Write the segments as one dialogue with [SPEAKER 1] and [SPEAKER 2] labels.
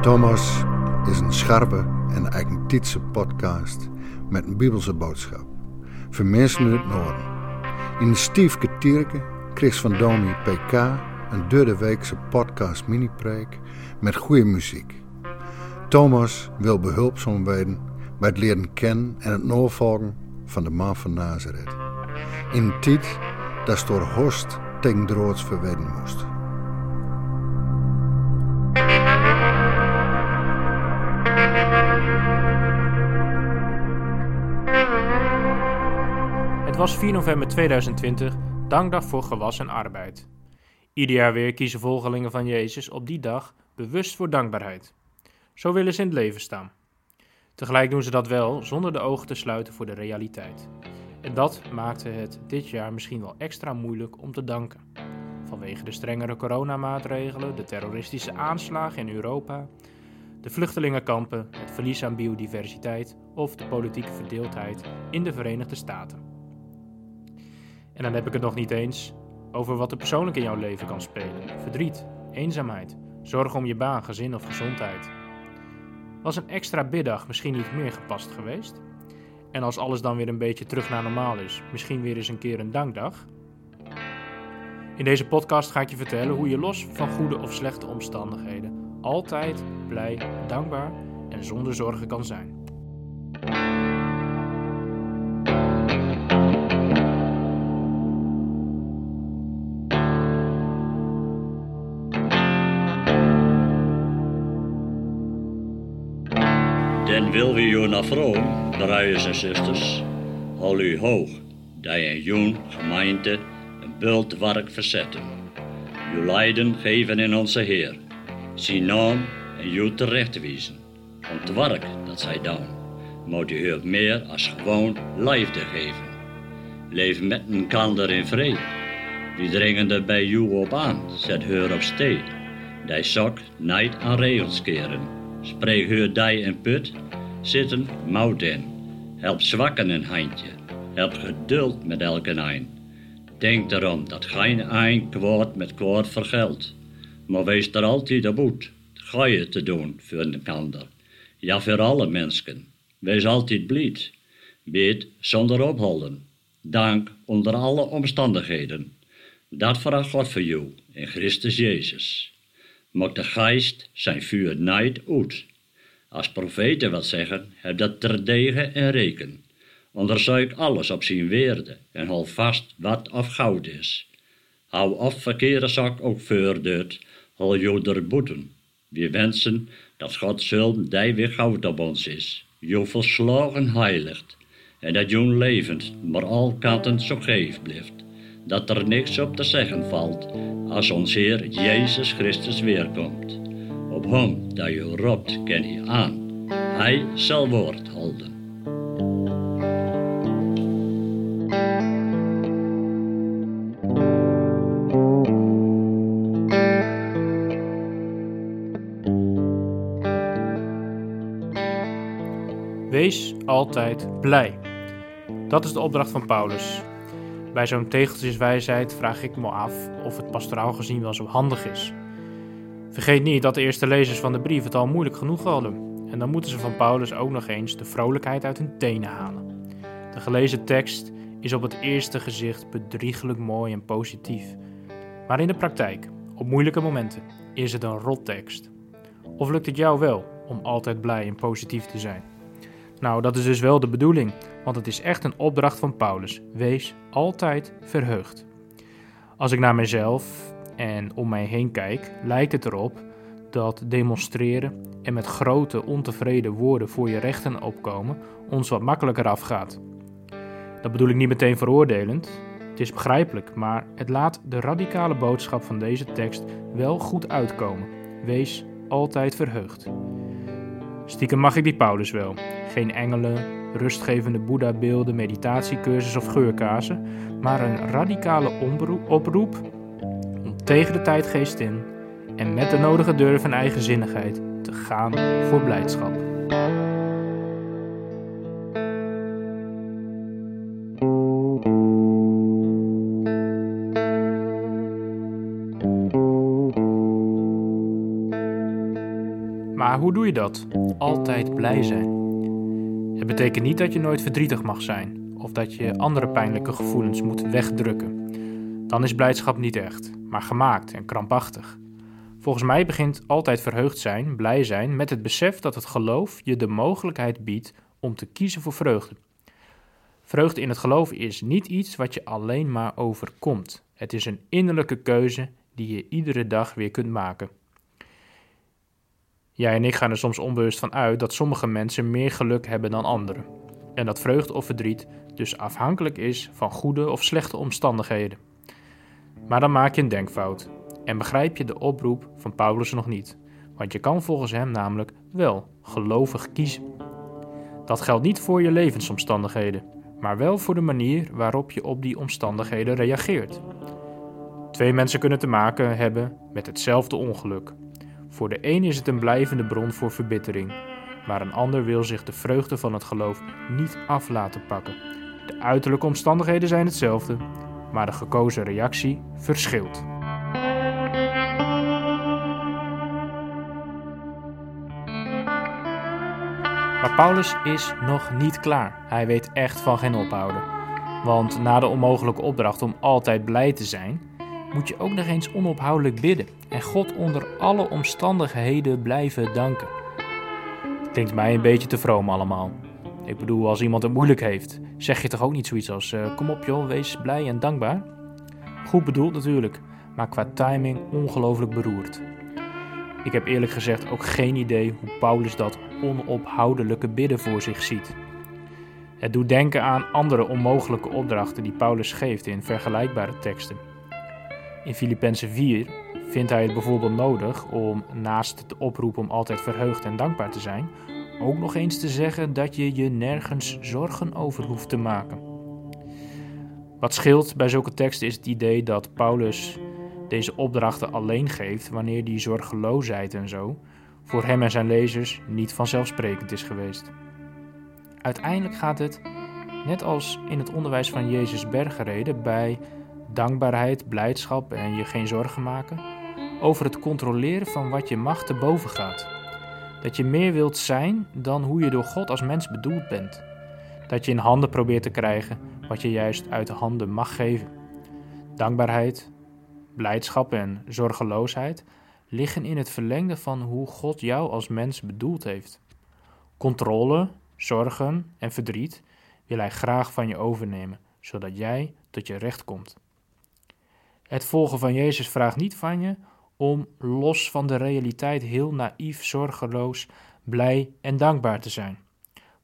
[SPEAKER 1] Thomas is een scherpe en eigentietse podcast met een bibelse boodschap. Voor mensen in het noorden. Stiefke Tierke kreeg van Domi PK een derde weekse podcast mini-preek met goede muziek. Thomas wil behulpzaam worden bij het leren kennen en het navolgen van de man van Nazareth. In een tijd dat door Horst tegen droods verwedden moest.
[SPEAKER 2] Het was 4 november 2020, dankdag voor gewas en arbeid. Ieder jaar weer kiezen volgelingen van Jezus op die dag bewust voor dankbaarheid. Zo willen ze in het leven staan. Tegelijk doen ze dat wel zonder de ogen te sluiten voor de realiteit. En dat maakte het dit jaar misschien wel extra moeilijk om te danken. Vanwege de strengere coronamaatregelen, de terroristische aanslagen in Europa, de vluchtelingenkampen, het verlies aan biodiversiteit of de politieke verdeeldheid in de Verenigde Staten. En dan heb ik het nog niet eens over wat er persoonlijk in jouw leven kan spelen: verdriet, eenzaamheid, zorg om je baan, gezin of gezondheid. Was een extra biddag misschien niet meer gepast geweest? En als alles dan weer een beetje terug naar normaal is, misschien weer eens een keer een dankdag? In deze podcast ga ik je vertellen hoe je los van goede of slechte omstandigheden altijd blij, dankbaar en zonder zorgen kan zijn.
[SPEAKER 3] Den wil we jou naar vroom, broeders en zusters, hou u hoog, dat je een jong gemeente een bult werk verzetten. Uw lijden geven in onze Heer, zijn naam en jou terechtwijzen. Om het werk dat zij doen, moet u hulp meer als gewoon liefde geven. Leef met een kander in vrede. Wie dringen er bij jou op aan, zet heur op steed. Die sok niet aan regels keren. Spreek heur dij en put, zitten mout in. Help zwakken een handje, help geduld met elke een. Denk erom dat geen een kwaad met kwaad vergeldt. Maar wees er altijd op uit, je te doen voor een ander. Ja, voor alle mensen. Wees altijd blij. Bid zonder opholden. Dank onder alle omstandigheden. Dat vraagt God voor jou in Christus Jezus. Mocht de geest zijn vuur niet uit. Als profeten wat zeggen, heb dat terdege en reken. Onderzoek alles op zijn weerde en hou vast wat of goud is. Hou of verkeerde zak ook voordeurt, hou jou der boeten. We wensen dat God zullen die weer goud op ons is, jou verslagen heiligt, en dat jou levend maar al kanten zo geef blijft, dat er niks op te zeggen valt als ons Heer Jezus Christus weerkomt. Op hem dat je roept, ken je aan. Hij zal woord houden.
[SPEAKER 2] Wees altijd blij. Dat is de opdracht van Paulus. Bij zo'n tegeltjeswijsheid vraag ik me af of het pastoraal gezien wel zo handig is. Vergeet niet dat de eerste lezers van de brief het al moeilijk genoeg hadden. En dan moeten ze van Paulus ook nog eens de vrolijkheid uit hun tenen halen. De gelezen tekst is op het eerste gezicht bedriegelijk mooi en positief. Maar in de praktijk, op moeilijke momenten, is het een rottekst. Of lukt het jou wel om altijd blij en positief te zijn? Nou, dat is dus wel de bedoeling, want het is echt een opdracht van Paulus. Wees altijd verheugd. Als ik naar mezelf en om mij heen kijk, lijkt het erop dat demonstreren en met grote ontevreden woorden voor je rechten opkomen ons wat makkelijker afgaat. Dat bedoel ik niet meteen veroordelend. Het is begrijpelijk, maar het laat de radicale boodschap van deze tekst wel goed uitkomen. Wees altijd verheugd. Stiekem mag ik die Paulus wel. Geen engelen, rustgevende Boeddha-beelden, meditatiecursus of geurkazen, maar een radicale oproep om tegen de tijdgeest in en met de nodige durf en eigenzinnigheid te gaan voor blijdschap. Maar hoe doe je dat? Altijd blij zijn. Het betekent niet dat je nooit verdrietig mag zijn of dat je andere pijnlijke gevoelens moet wegdrukken. Dan is blijdschap niet echt, maar gemaakt en krampachtig. Volgens mij begint altijd verheugd zijn, blij zijn, met het besef dat het geloof je de mogelijkheid biedt om te kiezen voor vreugde. Vreugde in het geloof is niet iets wat je alleen maar overkomt. Het is een innerlijke keuze die je iedere dag weer kunt maken. Jij en ik gaan er soms onbewust van uit dat sommige mensen meer geluk hebben dan anderen. En dat vreugde of verdriet dus afhankelijk is van goede of slechte omstandigheden. Maar dan maak je een denkfout en begrijp je de oproep van Paulus nog niet, want je kan volgens hem namelijk wel gelovig kiezen. Dat geldt niet voor je levensomstandigheden, maar wel voor de manier waarop je op die omstandigheden reageert. Twee mensen kunnen te maken hebben met hetzelfde ongeluk. Voor de een is het een blijvende bron voor verbittering, maar een ander wil zich de vreugde van het geloof niet af laten pakken. De uiterlijke omstandigheden zijn hetzelfde, maar de gekozen reactie verschilt. Maar Paulus is nog niet klaar. Hij weet echt van geen ophouden. Want na de onmogelijke opdracht om altijd blij te zijn, moet je ook nog eens onophoudelijk bidden en God onder alle omstandigheden blijven danken. Klinkt mij een beetje te vroom allemaal. Ik bedoel, als iemand het moeilijk heeft, zeg je toch ook niet zoiets als: uh, Kom op joh, wees blij en dankbaar? Goed bedoeld natuurlijk, maar qua timing ongelooflijk beroerd. Ik heb eerlijk gezegd ook geen idee hoe Paulus dat onophoudelijke bidden voor zich ziet. Het doet denken aan andere onmogelijke opdrachten die Paulus geeft in vergelijkbare teksten. In Filippenzen 4 vindt hij het bijvoorbeeld nodig om naast de oproep om altijd verheugd en dankbaar te zijn, ook nog eens te zeggen dat je je nergens zorgen over hoeft te maken. Wat scheelt bij zulke teksten is het idee dat Paulus deze opdrachten alleen geeft wanneer die zorgeloosheid en zo voor hem en zijn lezers niet vanzelfsprekend is geweest. Uiteindelijk gaat het, net als in het onderwijs van Jezus bergreden, bij dankbaarheid, blijdschap en je geen zorgen maken, over het controleren van wat je macht te boven gaat. Dat je meer wilt zijn dan hoe je door God als mens bedoeld bent. Dat je in handen probeert te krijgen wat je juist uit de handen mag geven. Dankbaarheid, blijdschap en zorgeloosheid liggen in het verlengde van hoe God jou als mens bedoeld heeft. Controle, zorgen en verdriet wil Hij graag van je overnemen, zodat jij tot je recht komt. Het volgen van Jezus vraagt niet van je om los van de realiteit heel naïef, zorgeloos, blij en dankbaar te zijn,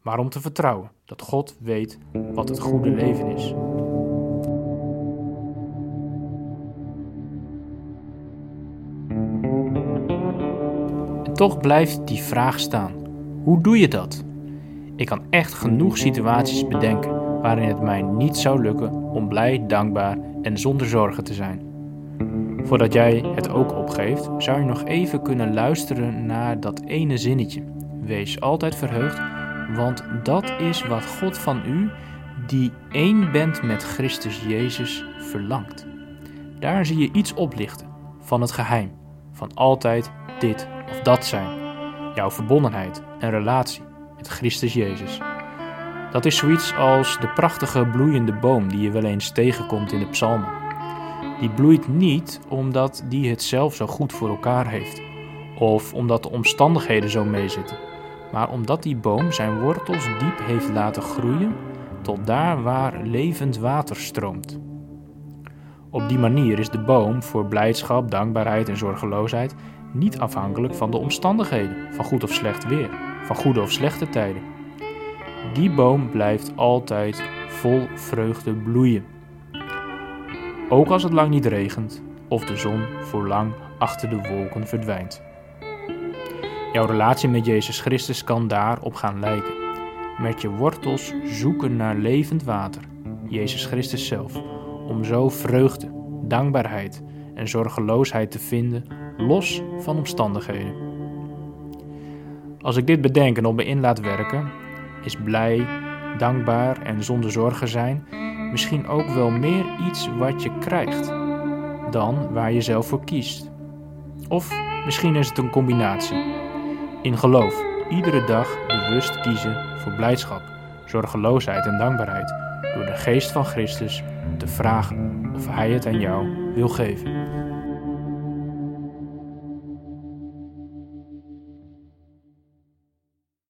[SPEAKER 2] maar om te vertrouwen dat God weet wat het goede leven is. En toch blijft die vraag staan: hoe doe je dat? Ik kan echt genoeg situaties bedenken waarin het mij niet zou lukken om blij, dankbaar en zonder zorgen te zijn. Voordat jij het ook opgeeft, zou je nog even kunnen luisteren naar dat ene zinnetje. Wees altijd verheugd, want dat is wat God van u, die één bent met Christus Jezus, verlangt. Daar zie je iets oplichten van het geheim, van altijd dit of dat zijn. Jouw verbondenheid en relatie met Christus Jezus. Dat is zoiets als de prachtige bloeiende boom die je wel eens tegenkomt in de psalmen die bloeit niet omdat die het zelf zo goed voor elkaar heeft, of omdat de omstandigheden zo meezitten, maar omdat die boom zijn wortels diep heeft laten groeien tot daar waar levend water stroomt. Op die manier is de boom voor blijdschap, dankbaarheid en zorgeloosheid niet afhankelijk van de omstandigheden, van goed of slecht weer, van goede of slechte tijden. Die boom blijft altijd vol vreugde bloeien ook als het lang niet regent of de zon voor lang achter de wolken verdwijnt. Jouw relatie met Jezus Christus kan daarop gaan lijken. Met je wortels zoeken naar levend water, Jezus Christus zelf, om zo vreugde, dankbaarheid en zorgeloosheid te vinden, los van omstandigheden. Als ik dit bedenk en op me in laat werken, is blij, dankbaar en zonder zorgen zijn misschien ook wel meer iets wat je krijgt dan waar je zelf voor kiest. Of misschien is het een combinatie. In geloof iedere dag bewust kiezen voor blijdschap, zorgeloosheid en dankbaarheid door de geest van Christus te vragen of Hij het aan jou wil geven.